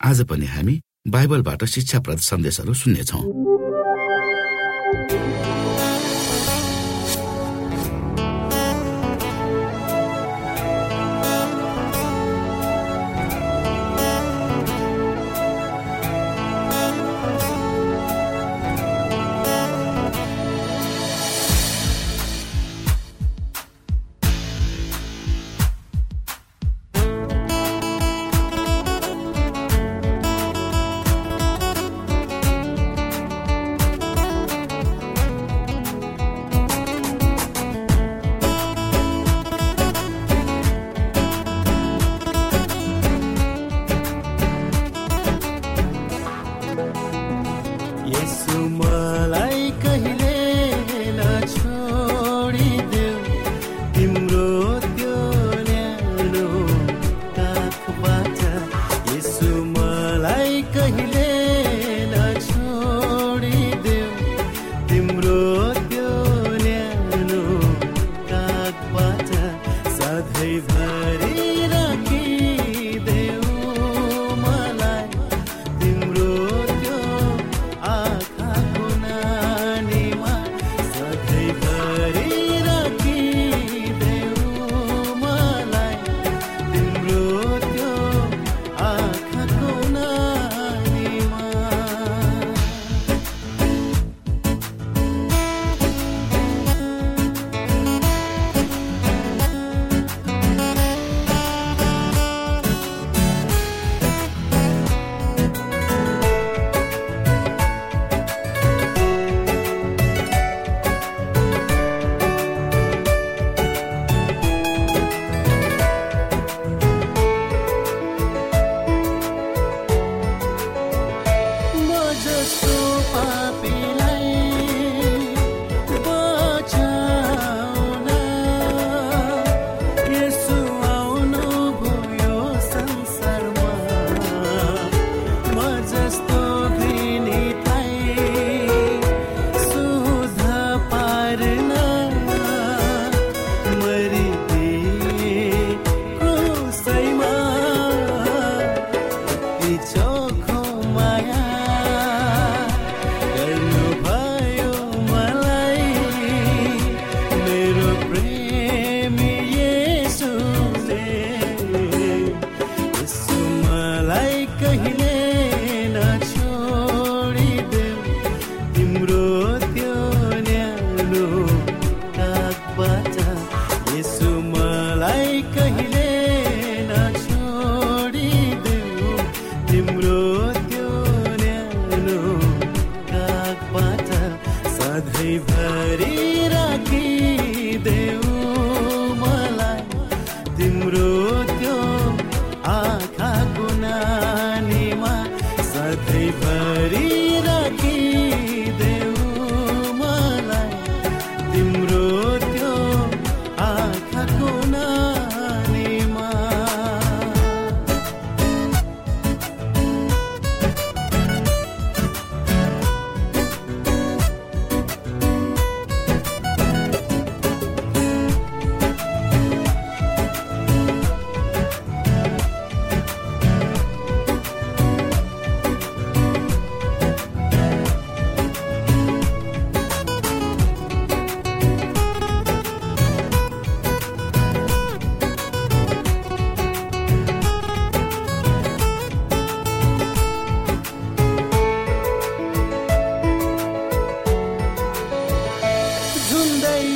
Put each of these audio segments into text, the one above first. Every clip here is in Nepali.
आज पनि हामी बाइबलबाट शिक्षाप्रद सन्देशहरू सुन्नेछौँ। say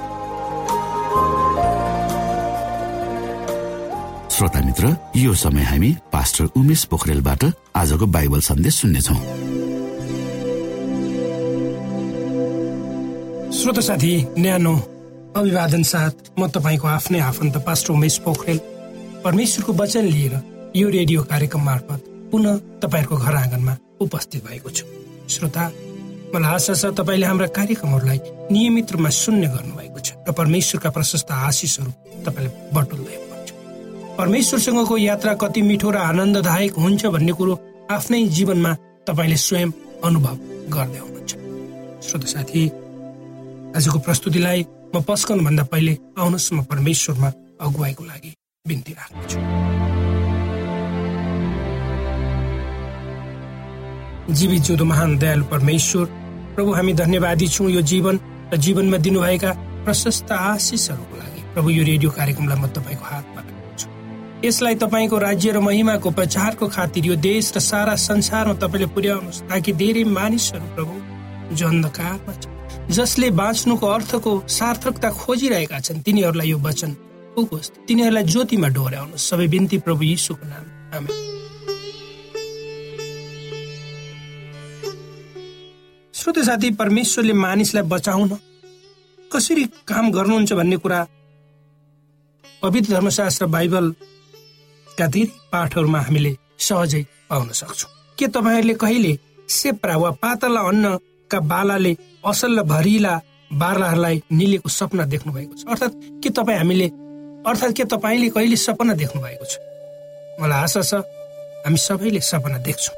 श्रोता मित्र यो समय हामी पास्टर उमेश पोखरेलबाट आजको बाइबल सन्देश सुन्नेछौ। श्रोत साथी न्यानो अभिवादन साथ म तपाईँको आफ्नै आफन्त पास्टर उमेश पोखरेल। परमेश्वरको वचन लिएर यो रेडियो कार्यक्रम मार्फत पुनः तपाईँहरूको घर आँगनमा उपस्थित भएको छु। श्रोता मलाई आशा छ तपाईँले हाम्रा कार्यक्रमहरूलाई नियमित रूपमा सुन्ने गर्नुभएको छ र परमेश्वरका प्रशस्त आशिषहरू तपाईँले बटुल्दै परमेश्वरसँगको यात्रा कति मिठो र आनन्ददायक हुन्छ भन्ने कुरो आफ्नै जीवनमा तपाईँले स्वयं अनुभव गर्दै हुनुहुन्छ। श्रोत साथी आजको प्रस्तुतिलाई म पस्कनु भन्दा पहिले आउनुहोस् म परमेश्वरमा अगुवाईको लागि बिन्ती राख्दछु। जीवित जिउँदो महान दयालु परमेश्वर प्रभु हामी धन्यवादी छौँ यो जीवन र जीवनमा दिनुभएका प्रशस्त आशिषहरूको लागि। प्रभु यो रेडियो कार्यक्रमलाई म तपाईँको हातमा यसलाई तपाईँको राज्य र महिमाको प्रचारको खातिर यो देश र सारा संसारमा तपाईँले पुर्याउनुहोस् ताकि धेरै मानिसहरू प्रभु जो अन्धकारमा जसले बाँच्नुको अर्थको सार्थकता खोजिरहेका छन् तिनीहरूलाई यो वचन पुगोस्। तिनीहरूलाई ज्योतिमा डोर्याउनुहोस्। सबै बिन्ती प्रभु यीशुको नाम। श्रोत साथी परमेश्वरले मानिसलाई बचाउन कसरी काम गर्नुहुन्छ भन्ने कुरा पवित्र धर्मशास्त्र बाइबल का धेरै पाठहरूमा हामीले सहजै पाउन सक्छौँ। के तपाईँहरूले कहिले सेप्रा वा पातला अन्नका बालाले असल भरिला बार्लाहरूलाई निलेको सपना देख्नु भएको छ? अर्थात् के तपाईँ हामीले अर्थात् के तपाईँले कहिले सपना देख्नु भएको छ? मलाई आशा छ हामी सबैले सपना देख्छौँ।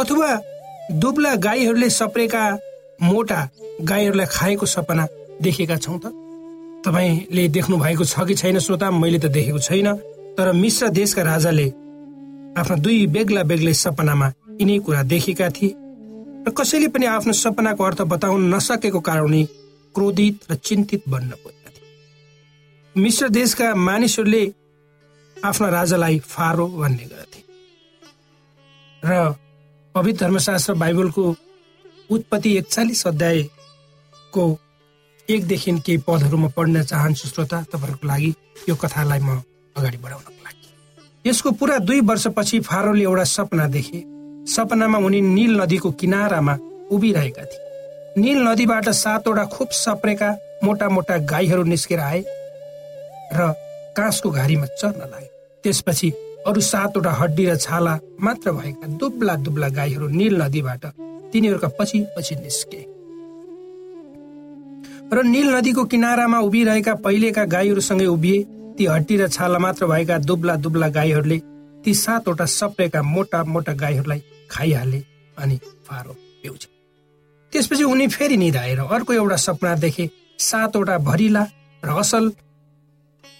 अथवा दुब्ला गाईहरूले सप्रेका मोटा गाईहरूलाई खाएको सपना देखेका छौँ त? तपाईँले देख्नु भएको छ कि छैन श्रोता? मैले त देखेको छैन। तर मिश्र देशका राजाले आफ्ना दुई बेग्ला बेग्लै सपनामा यिनै कुरा देखेका थिए र कसैले पनि आफ्नो सपनाको अर्थ बताउन नसकेको कारणले क्रोधित र चिन्तित बन्न पुगेका थिए। मिश्र देशका मानिसहरूले आफ्ना राजालाई फारो भन्ने गर्थे। र पवित्र धर्मशास्त्र बाइबलको उत्पत्ति एकचालिस अध्यायको एकदेखि केही पदहरूमा पढ्न चाहन्छु श्रोता तपाईँहरूको लागि यो कथालाई म अगाडि बढाउनको लागि यसको पुरा दुई वर्षपछि फारोले एउटा सपना देखे। सपनामा उनी निल नदीको किनारामा उभिरहेका थिए। निल नदीबाट सातवटा खुब सप्रेका मोटा मोटा गाईहरू निस्केर आए र काँसको घारीमा चर्न लागे। त्यसपछि अरू सातवटा हड्डी र छाला मात्र भएका दुब्ला दुब्ला गाईहरू निल नदीबाट तिनीहरूका पछि पछि निस्के। र निल नदीको किनारामा उभिरहेका पहिलेका गाईहरूसँगै उभिए। ती हड्डी र छाला मात्र भएका दुब्ला दुब्ला गाईहरूले ती सातवटा सप्रेका मोटा मोटा गाईहरूलाई खाइहाले अनि फारो पिउँछ त्यसपछि उनी फेरि निधाएर अर्को एउटा सपना देखे सातवटा भरिला र असल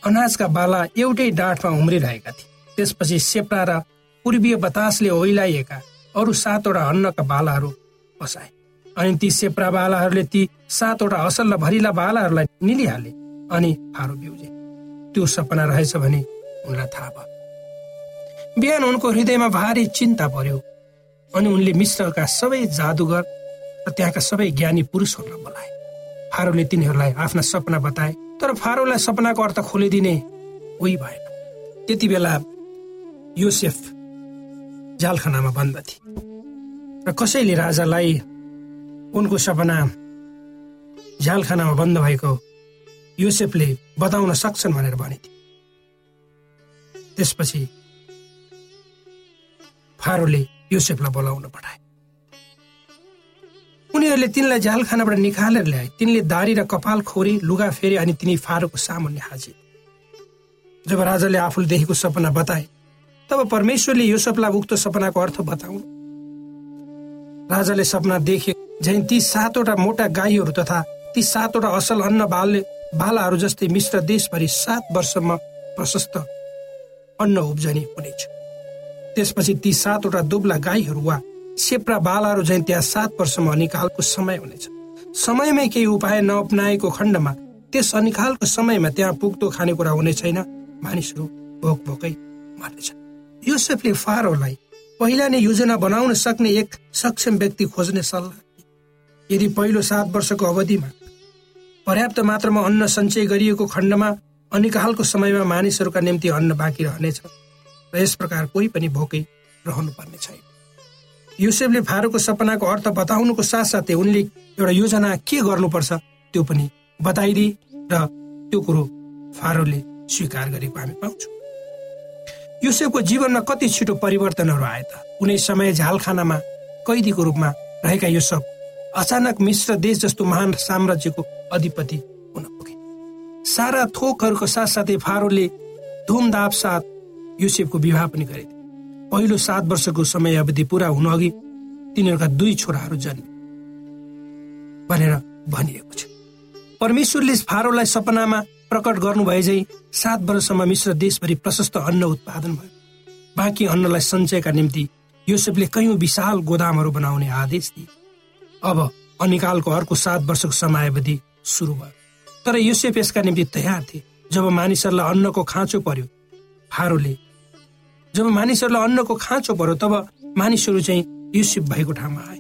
अनाजका बाला एउटै डाँठमा उम्रिरहेका थिए। त्यसपछि सेप्रा र पूर्वीय बतासले ओइलाइएका अरू सातवटा अन्नका बालाहरू बसाए अनि ती सेप्रा बालाहरूले ती सातवटा असल र भरिला बालाहरूलाई निलिहाले अनि फारो बिउजे त्यो सपना रहेछ भने उनलाई थाहा भयो। बिहान उनको हृदयमा भारी चिन्ता पर्यो अनि उनले मिश्रका सबै जादुगर र त्यहाँका सबै ज्ञानी पुरुषहरूलाई बोलाए। फारोले तिनीहरूलाई आफ्ना सपना बताए तर फारोलाई सपनाको अर्थ खोलिदिने उही भएन। त्यति बेला योसेफ जालखानामा बन्द थिए। र कसैले राजालाई उनको सपना जालखानामा बन्द भएको योसेफले बताउन सक्छन् भनेर भनेथे त्यसपछि फारोले योसेफलाई बोलाउन पठाए। उनीहरूले तिनलाई जालखानाबाट निकालेर ल्याए। तिनले दारी र कपाल खोरे लुगा फेरे अनि तिनी फारोको सामुन्ने हाजे जब राजाले आफूले देखेको सपना बताए तब परमेश्वरले योसेफलाई उक्त सपनाको अर्थ बताउनु। राजाले सपना देखे झै ती सातवटा मोटा गाईहरू तथा ती सातवटा असल अन्न बालले बालाहरू जस्तै मिश्र देशभरि सात वर्षमा प्रशस्त अन्न उब्जनी हुनेछ। त्यसपछि ती सातवटा दुब्ला गाईहरू वा सेप्रा बालाहरू झैँ त्यहाँ सात वर्षमा अनिकालको समय हुनेछ। समयमै केही उपाय नअपनाएको खण्डमा त्यस अनिकालको समयमा त्यहाँ पुग्दो खानेकुरा हुने छैन मानिसहरू भोक भोकै मर्नेछ। योसेफले फारोलाई पहिला नै योजना बनाउन सक्ने एक सक्षम व्यक्ति खोज्ने सल्लाह यदि पहिलो सात वर्षको अवधिमा पर्याप्त मात्रामा अन्न सञ्चय गरिएको खण्डमा अनिकालको समयमा मानिसहरूका निम्ति अन्न बाँकी रहनेछ र यस प्रकार कोही पनि भोकै रहनु पर्ने छैन। युसेफले फारोको सपनाको अर्थ बताउनुको साथसाथै उनले एउटा योजना के गर्नुपर्छ त्यो पनि बताइदिए र त्यो कुरो फारोले स्वीकार गरेको हामी पाउँछौँ। युसेफको जीवनमा कति छिटो परिवर्तनहरू आए त। कुनै समय झालखानामा कैदीको रूपमा रहेका युसफ अचानक मिश्र देश जस्तो महान साम्राज्यको अधिपति हुन पुगे। सारा थोकहरूको साथसाथै फारोले धुमधाप साथ युसेफको विवाह पनि गरेथे पहिलो सात वर्षको समय अवधि पुरा हुनु अघि तिनीहरूका दुई छोराहरू जन्मे भनेर भनिएको छ। परमेश्वरले फारोलाई सपनामा प्रकट गर्नु भए झै सात वर्षसम्म मिश्र देशभरि प्रशस्त अन्न उत्पादन भयो। बाँकी अन्नलाई सञ्चयका निम्ति योसेफले कैयौँ विशाल गोदामहरू बनाउने आदेश दिए। अब अनिकालको अर्को सात वर्षको समयावधि सुरु भयो। तर योसेफ यसका निम्ति तयार थिए। जब मानिसहरूलाई अन्नको खाँचो पर्यो फारोले जब मानिसहरूलाई अन्नको खाँचो पर्यो तब मानिसहरू चाहिँ युसेफ भएको ठाउँमा आए।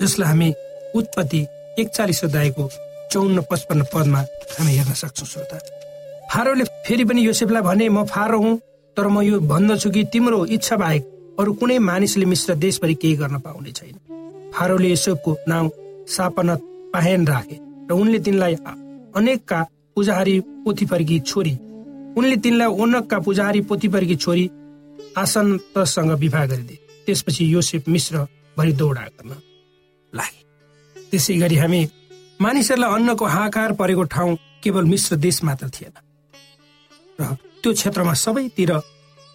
जसलाई हामी उत्पत्ति एकचालिस अध्यायको चौन्न पचपन्न पदमा हामी हेर्न सक्छौँ श्रोता। फारोले फेरि पनि योसेफलाई भने म फारो हुँ तर म यो भन्दछु कि तिम्रो इच्छा बाहेक अरू कुनै मानिसले मिश्र देशभरि केही गर्न पाउने छैन। फारोले योसेफको नाउँ सापनत पाहेन राखे र उनले तिनलाई अनेकका पुजारी पोथीपरकी छोरी। उनले तिनलाई ओनकका पुजारी पोथीपरकी छोरी आसन्तसँग विवाह गरिदिए। त्यसपछि योसेफ मिश्र भरि दौडा गर्न लागे। त्यसै गरी हामी मानिसहरूलाई अन्नको हाकार परेको ठाउँ केवल मिश्र देश मात्र थिएन। र त्यो क्षेत्रमा सबैतिर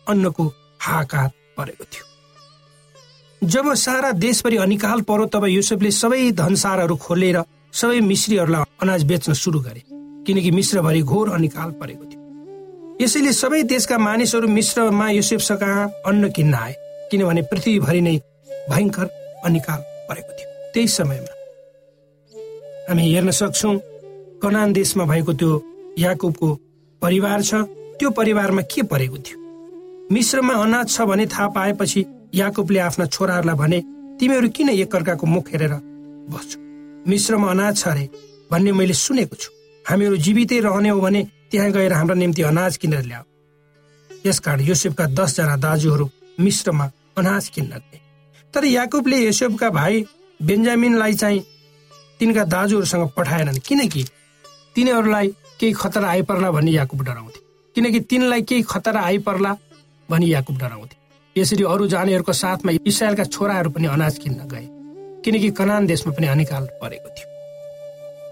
अन्नको हाकार परेको थियो। जब सारा देशभरि अनिकाल परो तब युसेफले सबै धनसारहरू खोलेर सबै मिश्रीहरूलाई अनाज बेच्न सुरु गरे किनकि मिश्रभरि घोर अनिकाल परेको थियो। यसैले सबै देशका मानिसहरू मिश्रमा युसेफ कहाँ अन्न किन्न आए किनभने पृथ्वीभरि नै भयङ्कर अनिकाल परेको थियो। त्यही समयमा हामी हेर्न सक्छौ कनान देशमा भएको त्यो याकुबको परिवार छ त्यो परिवारमा के परेको थियो? मिश्रमा अनाज छ भने थाहा पाएपछि याकुबले आफ्ना छोराहरूलाई भने तिमीहरू किन एकअर्काको मुख हेरेर बस्छौ? मिश्रमा अनाज छ अरे भन्ने मैले सुनेको छु। हामीहरू जीवितै रहने हो भने त्यहाँ गएर हाम्रो निम्ति अनाज किनेर ल्याऊ। यसकारण योसेफका दसजना दाजुहरू मिश्रमा अनाज किन्न गए। तर याकुबले योसेफका भाइ बेन्जामिनलाई चाहिँ तिनका दाजुहरूसँग पठाएनन्। किनकि तिनीहरूलाई केही खतरा आइपर्ला भन्ने याकुब डराउँथे। किनकि तिनलाई केही खतरा आइपर्ला भनी याकुब डराउँथे। यसरी अरू जानेहरूको साथमा इसरायलका छोराहरू पनि अनाज किन्न गए किनकि कनान देशमा पनि अनिकाल परेको थियो।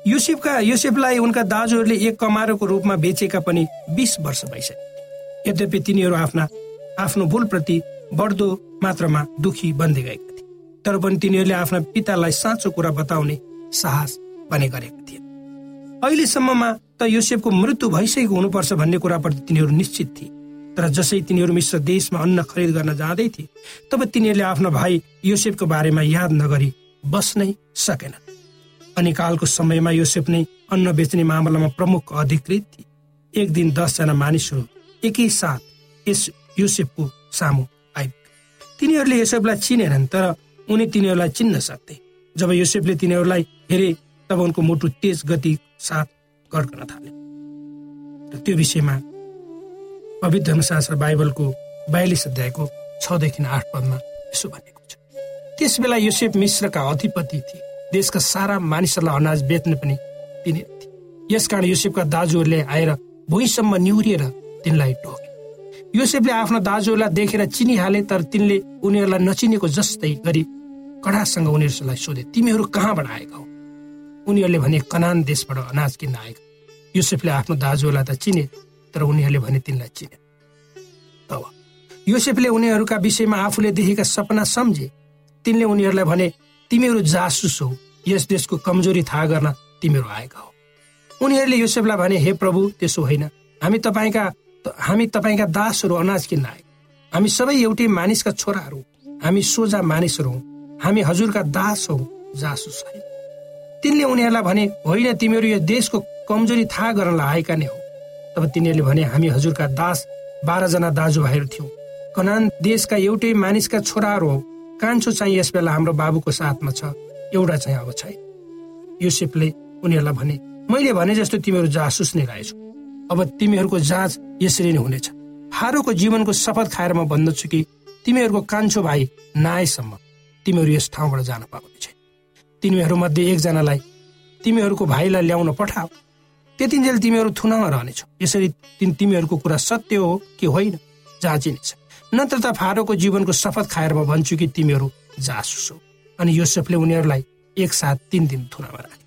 युसेफका युसेफलाई उनका दाजुहरूले एक कमारोको रूपमा बेचेका पनि बिस वर्ष भइसके। यद्यपि तिनीहरू आफ्ना आफ्नो भुलप्रति बढ्दो मात्रामा दुखी बन्दै गएका थिए। तर पनि तिनीहरूले आफ्ना पितालाई साँचो कुरा बताउने साहस पनि गरेका थिए। अहिलेसम्ममा त युसेफको मृत्यु भइसकेको हुनुपर्छ भन्ने कुराप्रति तिनीहरू निश्चित थिए। तर जसै तिनीहरू मिश्र देशमा अन्न खरिद गर्न जाँदै थिए तब तिनीहरूले आफ्नो भाइ युसेफको बारेमा याद नगरी बस्नै सकेन। अनि कालको समयमा योसेफ नै अन्न बेच्ने मामलामा प्रमुख अधिकृत थिए। एक दिन दसजना मानिसहरू एकैसाथ यस योसेफको सामु आइ तिनीहरूले योसेफलाई चिनेनन् तर उनी तिनीहरूलाई चिन्न सक्थे। जब योसेफले तिनीहरूलाई हेरे तब उनको मुटु तेज गति साथ गड्कन थाले। त्यो विषयमा पवित्र धर्मशास्त्र बाइबलको बयालिस अध्यायको छदेखि आठ पदमा यसो भनेको छ। त्यस बेला योसेफ मिश्रका अधिपति थिए। देशका सारा मानिसहरूलाई अनाज बेच्ने पनि तिनी थिए। यसकारण युसेफका दाजुहरूले आएर भुइँसम्म निहुरिएर तिनलाई टोके युसेफले आफ्ना दाजुहरूलाई देखेर चिनिहाले तर तिनले उनीहरूलाई नचिनेको जस्तै गरी कडासँग उनीहरूलाई सोधे तिमीहरू कहाँबाट आएका हो? उनीहरूले भने कनान देशबाट अनाज किन्न आएका युसेफले आफ्नो दाजुहरूलाई त चिने तर उनीहरूले भने तिनलाई चिने। तब युसेफले उनीहरूका विषयमा आफूले देखेका सपना सम्झे। तिनले उनीहरूलाई भने तिमीहरू जासुस हो। यस देशको कमजोरी थाहा गर्न तिमीहरू आएका हो। उनीहरूले योसेफलाई भने हे प्रभु त्यसो होइन। हामी तपाईँका हामी तपाईँका दासहरू अनाज किन्न आए हामी सबै एउटै मानिसका छोराहरू हामी सोझा मानिसहरू हौ। हामी हजुरका दास हौ जासुस होइन तिनले उनीहरूलाई भने होइन तिमीहरू यो देशको कमजोरी थाहा गर्नलाई आएका नै हो। तब तिनीहरूले भने हामी हजुरका दास बाह्रजना दाजुभाइहरू थियौँ। कनान देशका एउटै मानिसका छोराहरू हौ। कान्छो चाहिँ यस बेला हाम्रो बाबुको साथमा छ। एउटा चाहिँ अब छैन। युसेफले उनीहरूलाई भने मैले भने जस्तो तिमीहरू जासुस नै रहेछौ। अब तिमीहरूको जाँच यसरी नै हुनेछ। फारोको जीवनको शपथ खाएर म भन्दछु कि तिमीहरूको कान्छो भाइ नआएसम्म तिमीहरू यस ठाउँबाट जान पाउने छैन। तिमीहरूमध्ये एकजनालाई तिमीहरूको भाइलाई ल्याउन पठाओ। त्यतिन्जेल तिमीहरू थुनामा रहनेछौ। यसरी तिमीहरूको कुरा सत्य हो कि होइन जाँचिनेछ। नत्र त फारोको जीवनको शपथ खाएर म भन्छु कि तिमीहरू जासुस हो। अनि योसेफले उनीहरूलाई एकसाथ तिन दिन थुनामा राखे।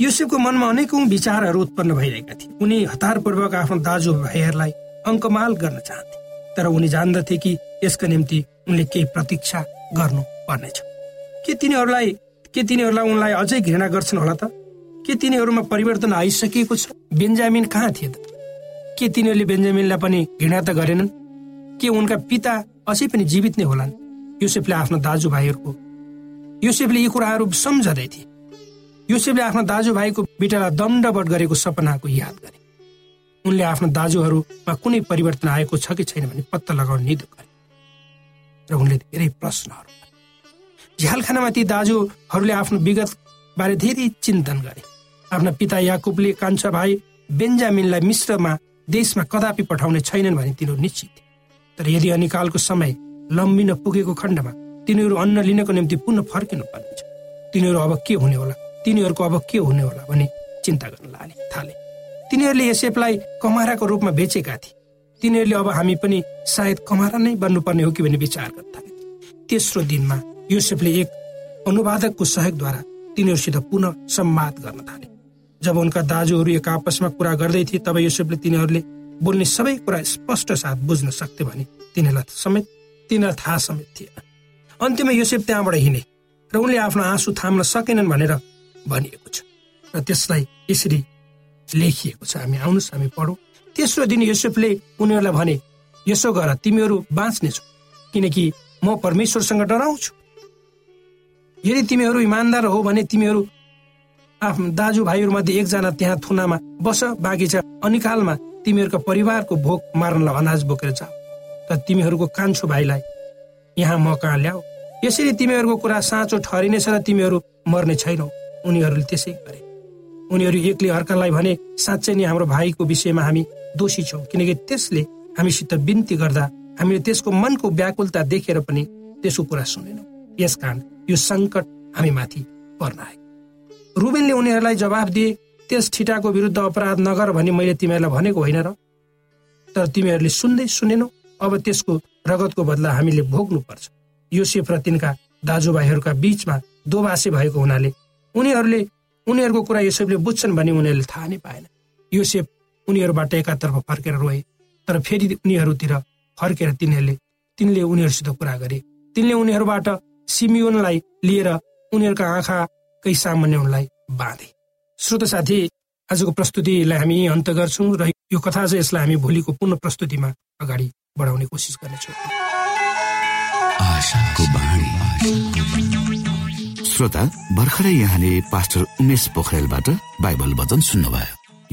युसेफको मनमा अनेकौं विचारहरू उत्पन्न भइरहेका थिए। उनी हतारपूर्वक आफ्नो दाजु भाइहरूलाई अङ्कमाल गर्न चाहन्थे। तर उनी जान्दथे कि यसका निम्ति उनले केही प्रतीक्षा गर्नु पर्नेछ। के तिनीहरूलाई के तिनीहरूलाई उनलाई अझै घृणा गर्छन् होला त? के तिनीहरूमा परिवर्तन आइसकेको छ? बेन्जामिन कहाँ थिए त? के तिनीहरूले बेन्जामिनलाई पनि घृणा त गरेनन्? के उनका पिता अझै पनि जीवित नै होलान्? युसेफले आफ्नो दाजुभाइहरूको युसेफले यी कुराहरू सम्झँदै थिए। युसेफले आफ्नो दाजुभाइको बिटालाई दण्डवट गरेको सपनाको याद गरे। उनले आफ्नो दाजुहरूमा कुनै परिवर्तन आएको छ कि छैन भने पत्ता लगाउने निदो गरे। र उनले धेरै प्रश्नहरू झ्यालखानामा ती दाजुहरूले आफ्नो विगत बारे धेरै चिन्तन गरे। आफ्ना पिता याकुबले कान्छा भाइ बेन्जामिनलाई मिश्रमा देशमा कदापि पठाउने छैनन् भने तिनीहरू निश्चित तर यदि अनिकालको समय लम्बिन पुगेको खण्डमा तिनीहरू अन्न लिनको निम्ति पुनः फर्किनु पर्नेछ। तिनीहरू अब के हुने होला? तिनीहरूको अब के हुने होला भने चिन्ता गर्न लाले थाले। तिनीहरूले यसेपलाई कमाराको रूपमा बेचेका थिए। तिनीहरूले अब हामी पनि सायद कमारा नै बन्नुपर्ने हो कि भन्ने विचार गर्न थाले तेस्रो दिनमा युसेफले एक अनुवादकको सहयोगद्वारा तिनीहरूसित पुनः संवाद गर्न थाले। जब उनका दाजुहरू एक आपसमा कुरा गर्दै थिए तब युसुफले तिनीहरूले बोल्ने सबै कुरा स्पष्ट साथ बुझ्न सक्थे भने तिनीहरूलाई समेत तिनीहरूलाई थाहा समेत थिएन। अन्त्यमा योसेफ त्यहाँबाट हिँडे र उनले आफ्नो आँसु थाम्न सकेनन् भनेर भनिएको छ। र त्यसलाई यसरी लेखिएको छ। हामी आउनुहोस् हामी पढौँ। तेस्रो दिन योसेफले उनीहरूलाई भने यसो गर तिमीहरू बाँच्नेछौ किनकि म परमेश्वरसँग डराउँछु। यदि तिमीहरू इमान्दार हो भने तिमीहरू आफ्नो दाजुभाइहरूमध्ये एकजना त्यहाँ थुनामा बस बाँकी छ। अनिकालमा तिमीहरूका परिवारको भोक मार्नलाई अनाज बोकेर जाऊ र तिमीहरूको कान्छो भाइलाई यहाँ म कहाँ ल्याऊ। यसरी तिमीहरूको कुरा साँचो ठहरिनेछ र तिमीहरू मर्ने छैनौ। उनीहरूले त्यसै गरे। उनीहरू एकले अर्कालाई भने साँच्चै नै हाम्रो भाइको विषयमा हामी दोषी छौँ। किनकि त्यसले हामीसित बिन्ती गर्दा हामीले त्यसको मनको व्याकुलता देखेर पनि त्यसको कुरा सुनेनौँ। यस कारण यो सङ्कट हामी माथि पर्न आयो। रुबेनले उनीहरूलाई जवाब दिए त्यस ठिटाको विरुद्ध अपराध नगर भनी मैले तिमीहरूलाई भनेको होइन र। तर तिमीहरूले सुन्दै सुनेनौ अब त्यसको रगतको बदला हामीले भोग्नु पर्छ योसेफ र तिनका दाजुभाइहरूका बीचमा दोभाषे भएको हुनाले उनीहरूले उनीहरूको कुरा योसेफले बुझ्छन् भने उनीहरूले थाहा नै पाएन। योसेफ उनीहरूबाट एकातर्फ फर्केर रोए तर फेरि उनीहरूतिर फर्केर तिनीहरूले तिनले उनीहरूसित कुरा गरे। तिनले उनीहरूबाट सिमियोनलाई लिएर उनीहरूका आँखाकै सामान्य उनलाई बाँधे। श्रोत साथी आजको प्रस्तुतिलाई हामी अन्त गर्छौँ र यो कथा चाहिँ यसलाई हामी भोलिको पुनः प्रस्तुतिमा अगाडि बढाउने कोसिस गर्नेछौँ। श्रोता भर्खरै यहाँले पास्टर उमेश पोखरेलबाट बाइबल वचन सुन्नुभयो।